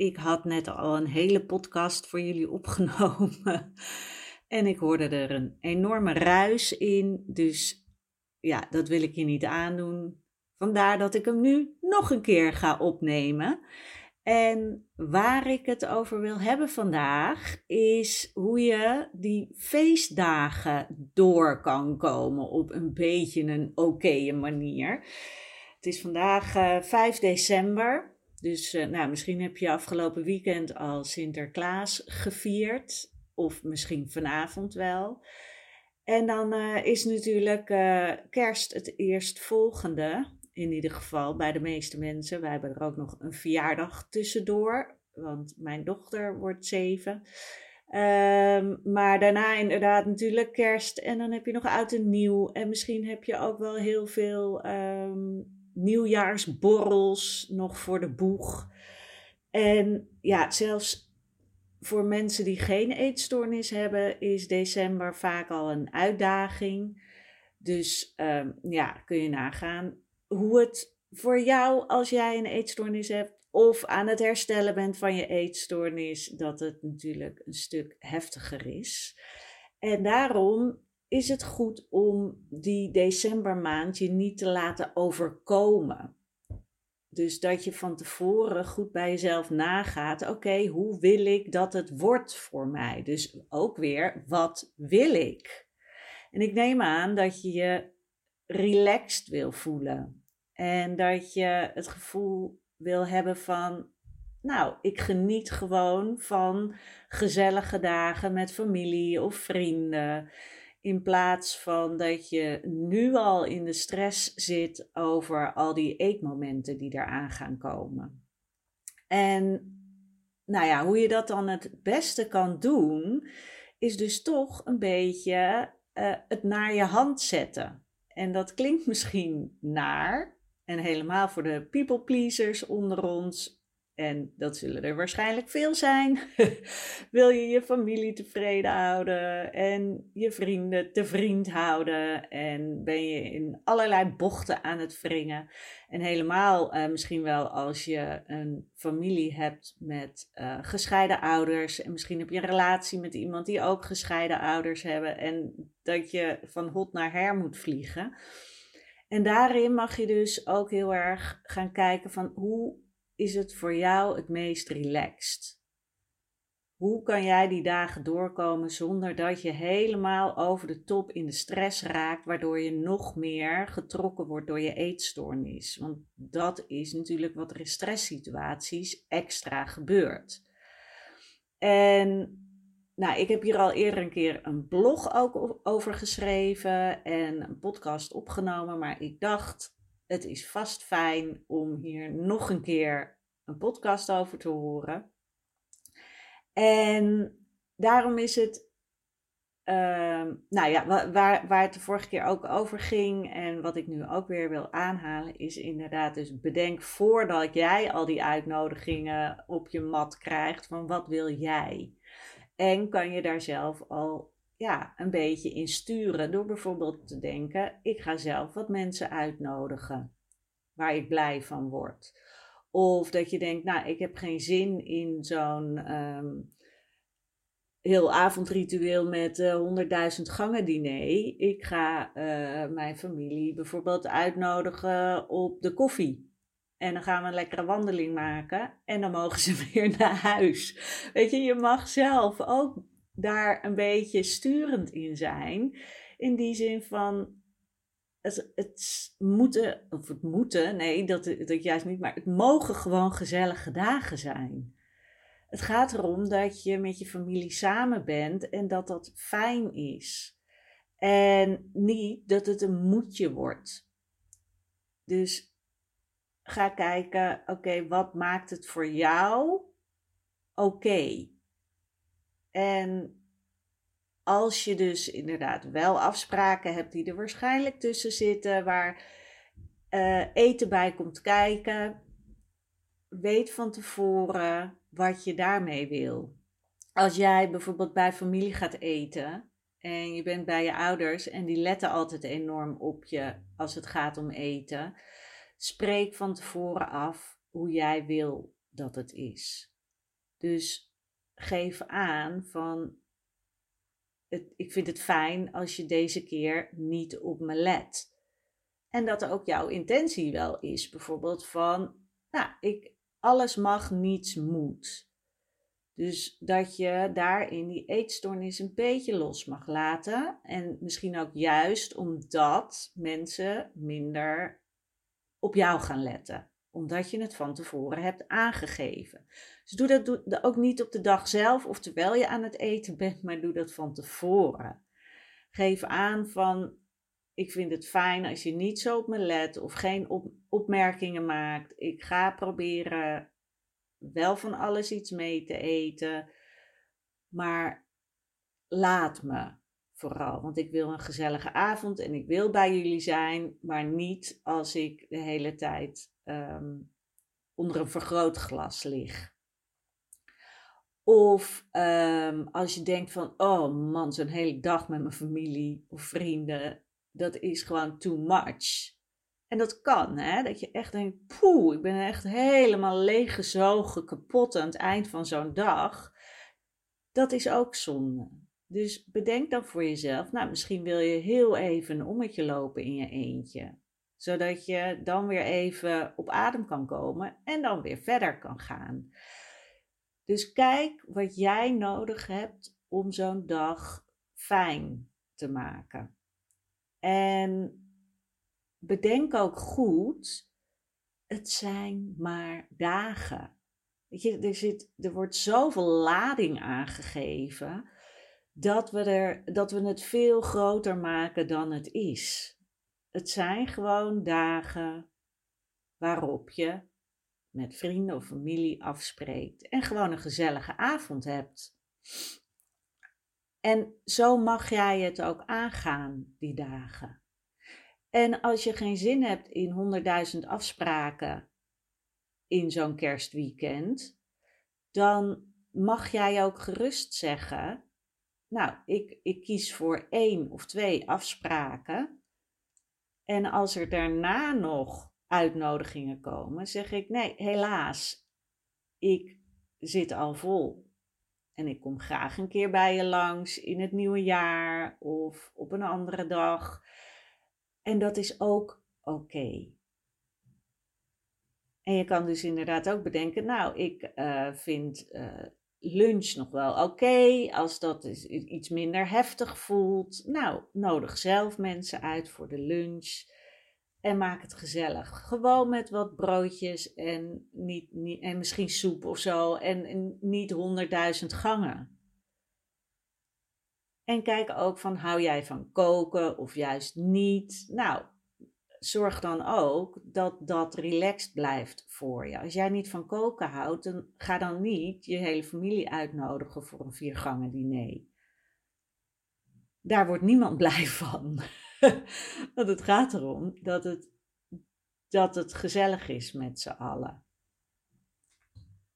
Ik had net al een hele podcast voor jullie opgenomen. En ik hoorde er een enorme ruis in. Dus ja, dat wil ik je niet aandoen. Vandaar dat ik hem nu nog een keer ga opnemen. En waar ik het over wil hebben vandaag is hoe je die feestdagen door kan komen op een beetje een oké manier. Het is vandaag uh, eh, 5 december. Dus uh, nou, misschien heb je afgelopen weekend al Sinterklaas gevierd. Of misschien vanavond wel. En dan uh, is natuurlijk uh, kerst het eerstvolgende. In ieder geval bij de meeste mensen. Wij hebben er ook nog een verjaardag tussendoor. Want mijn dochter wordt zeven. Um, maar daarna inderdaad natuurlijk kerst. En dan heb je nog oud en nieuw. En misschien heb je ook wel heel veel um, nieuwjaarsborrels nog voor de boeg. En ja, zelfs voor mensen die geen eetstoornis hebben, is december vaak al een uitdaging. Dus um, ja, kun je nagaan hoe het voor jou, als jij een eetstoornis hebt of aan het herstellen bent van je eetstoornis, dat het natuurlijk een stuk heftiger is. En daarom is het goed om die decembermaand je niet te laten overkomen. Dus dat je van tevoren goed bij jezelf nagaat: oké, hoe wil ik dat het wordt voor mij? Dus ook weer, wat wil ik? En ik neem aan dat je je relaxed wil voelen. En dat je het gevoel wil hebben van: nou, ik geniet gewoon van gezellige dagen met familie of vrienden. In plaats van dat je nu al in de stress zit over al die eetmomenten die eraan gaan komen. En nou ja, hoe je dat dan het beste kan doen, is dus toch een beetje uh, het naar je hand zetten. En dat klinkt misschien naar, en helemaal voor de people pleasers onder ons, en dat zullen er waarschijnlijk veel zijn. Wil je je familie tevreden houden en je vrienden te vriend houden en ben je in allerlei bochten aan het wringen. En helemaal uh, misschien wel als je een familie hebt met uh, gescheiden ouders en misschien heb je een relatie met iemand die ook gescheiden ouders hebben en dat je van hot naar her moet vliegen. En daarin mag je dus ook heel erg gaan kijken van hoe is het voor jou het meest relaxed? Hoe kan jij die dagen doorkomen zonder dat je helemaal over de top in de stress raakt, waardoor je nog meer getrokken wordt door je eetstoornis? Want dat is natuurlijk wat er in stresssituaties extra gebeurt. En nou, ik heb hier al eerder een keer een blog ook over geschreven en een podcast opgenomen, maar ik dacht, het is vast fijn om hier nog een keer een podcast over te horen. En daarom is het, uh, nou ja, waar, waar het de vorige keer ook over ging en wat ik nu ook weer wil aanhalen, is inderdaad dus bedenk voordat jij al die uitnodigingen op je mat krijgt, van wat wil jij? En kan je daar zelf al ja, een beetje in sturen door bijvoorbeeld te denken, ik ga zelf wat mensen uitnodigen waar ik blij van word. Of dat je denkt, nou, ik heb geen zin in zo'n um, heel avondritueel met eh, 100.000 gangen diner. Ik ga uh, mijn familie bijvoorbeeld uitnodigen op de koffie. En dan gaan we een lekkere wandeling maken. En dan mogen ze weer naar huis. Weet je, je mag zelf ook daar een beetje sturend in zijn. In die zin van het, het moeten, of het moeten, nee, dat, dat juist niet, maar het mogen gewoon gezellige dagen zijn. Het gaat erom dat je met je familie samen bent en dat dat fijn is. En niet dat het een moedje wordt. Dus ga kijken, oké, wat maakt het voor jou oké? En als je dus inderdaad wel afspraken hebt die er waarschijnlijk tussen zitten, waar uh, eten bij komt kijken, weet van tevoren wat je daarmee wil. Als jij bijvoorbeeld bij familie gaat eten en je bent bij je ouders en die letten altijd enorm op je als het gaat om eten, spreek van tevoren af hoe jij wil dat het is. Dus geef aan van het, ik vind het fijn als je deze keer niet op me let. En dat er ook jouw intentie wel is, bijvoorbeeld van, nou, ik, alles mag, niets moet. Dus dat je daarin die eetstoornis een beetje los mag laten. En misschien ook juist omdat mensen minder op jou gaan letten. Omdat je het van tevoren hebt aangegeven. Dus doe dat ook niet op de dag zelf of terwijl je aan het eten bent, maar doe dat van tevoren. Geef aan van, ik vind het fijn als je niet zo op me let of geen op, opmerkingen maakt. Ik ga proberen wel van alles iets mee te eten, maar laat me vooral. Want ik wil een gezellige avond en ik wil bij jullie zijn, maar niet als ik de hele tijd ehm, onder een vergrootglas lig. Of ehm, als je denkt van, oh man, zo'n hele dag met mijn familie of vrienden, dat is gewoon too much. En dat kan, hè? dat je echt denkt, poeh, ik ben echt helemaal leeggezogen, kapot aan het eind van zo'n dag. Dat is ook zonde. Dus bedenk dan voor jezelf, nou misschien wil je heel even een ommetje lopen in je eentje. Zodat je dan weer even op adem kan komen en dan weer verder kan gaan. Dus kijk wat jij nodig hebt om zo'n dag fijn te maken. En bedenk ook goed, het zijn maar dagen. Weet je, er, zit, er wordt zoveel lading aangegeven dat we, er, dat we het veel groter maken dan het is. Het zijn gewoon dagen waarop je met vrienden of familie afspreekt en gewoon een gezellige avond hebt. En zo mag jij het ook aangaan, die dagen. En als je geen zin hebt in honderdduizend afspraken in zo'n kerstweekend, dan mag jij ook gerust zeggen: Nou, ik, ik kies voor één of twee afspraken. En als er daarna nog uitnodigingen komen, zeg ik nee, helaas, ik zit al vol. En ik kom graag een keer bij je langs in het nieuwe jaar of op een andere dag. En dat is ook oké. En je kan dus inderdaad ook bedenken, nou, ik uh, vind uh, lunch nog wel oké. Als dat iets minder heftig voelt, nou, nodig zelf mensen uit voor de lunch. En maak het gezellig. Gewoon met wat broodjes en, niet, niet, en misschien soep of zo. En, en niet honderdduizend gangen. En kijk ook van hou jij van koken of juist niet. Nou, zorg dan ook dat dat relaxed blijft voor je. Als jij niet van koken houdt, dan ga dan niet je hele familie uitnodigen voor een viergangen diner. Daar wordt niemand blij van. Want het gaat erom dat het, dat het gezellig is met z'n allen.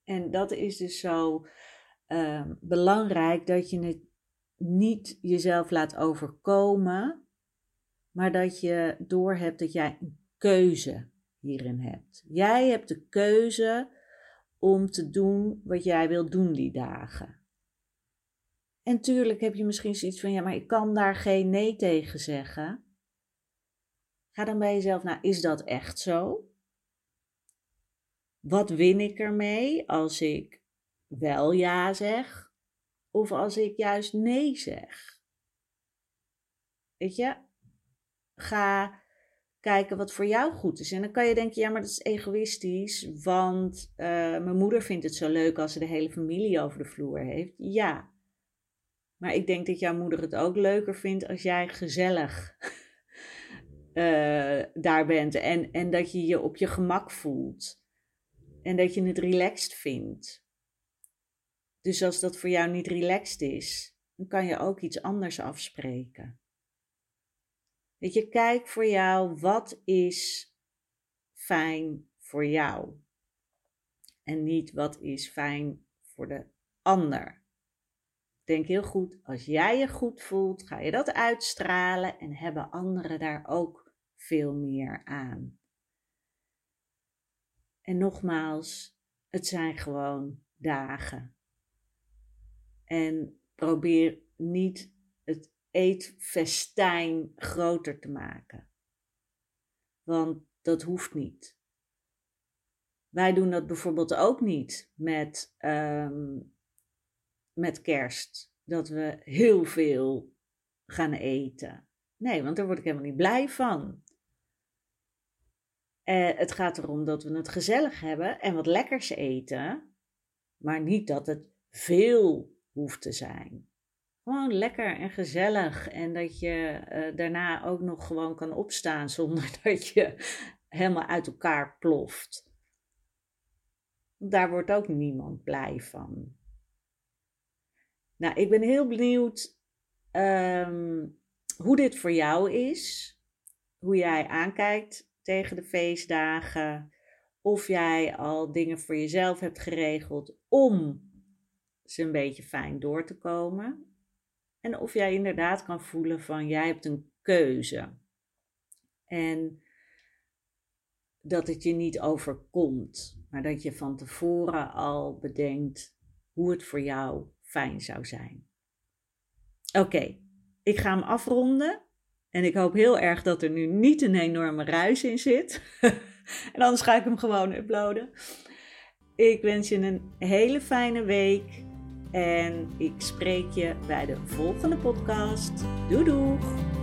En dat is dus zo ehm, belangrijk dat je het niet jezelf laat overkomen, maar dat je doorhebt dat jij een keuze hierin hebt. Jij hebt de keuze om te doen wat jij wilt doen die dagen. En tuurlijk heb je misschien zoiets van, ja, maar ik kan daar geen nee tegen zeggen. Ga dan bij jezelf, nou, is dat echt zo? Wat win ik ermee als ik wel ja zeg? of als ik juist nee zeg? Weet je, ga kijken wat voor jou goed is. En dan kan je denken, ja, maar dat is egoïstisch, want uh, mijn moeder vindt het zo leuk als ze de hele familie over de vloer heeft. Ja, maar ik denk dat jouw moeder het ook leuker vindt als jij gezellig uh, daar bent en, en dat je je op je gemak voelt en dat je het relaxed vindt. Dus als dat voor jou niet relaxed is, dan kan je ook iets anders afspreken. Weet je, kijk voor jou, wat is fijn voor jou? En niet wat is fijn voor de ander. Denk heel goed, als jij je goed voelt, ga je dat uitstralen en hebben anderen daar ook veel meer aan. En nogmaals, het zijn gewoon dagen. En probeer niet het eetfestijn groter te maken. Want dat hoeft niet. Wij doen dat bijvoorbeeld ook niet met, um, met kerst. Dat we heel veel gaan eten. Nee, want daar word ik helemaal niet blij van. Uh, het gaat erom dat we het gezellig hebben en wat lekkers eten. Maar niet dat het veel hoeft te zijn. Gewoon lekker en gezellig. En dat je uh, daarna ook nog gewoon kan opstaan zonder dat je helemaal uit elkaar ploft. Daar wordt ook niemand blij van. Nou, ik ben heel benieuwd um, hoe dit voor jou is. Hoe jij aankijkt tegen de feestdagen. Of jij al dingen voor jezelf hebt geregeld om ze een beetje fijn door te komen. En of jij inderdaad kan voelen van jij hebt een keuze. En dat het je niet overkomt, maar dat je van tevoren al bedenkt hoe het voor jou fijn zou zijn. Oké, ik ga hem afronden. En ik hoop heel erg dat er nu niet een enorme ruis in zit. en anders ga ik hem gewoon uploaden. Ik wens je een hele fijne week. En ik spreek je bij de volgende podcast. Doei doeg!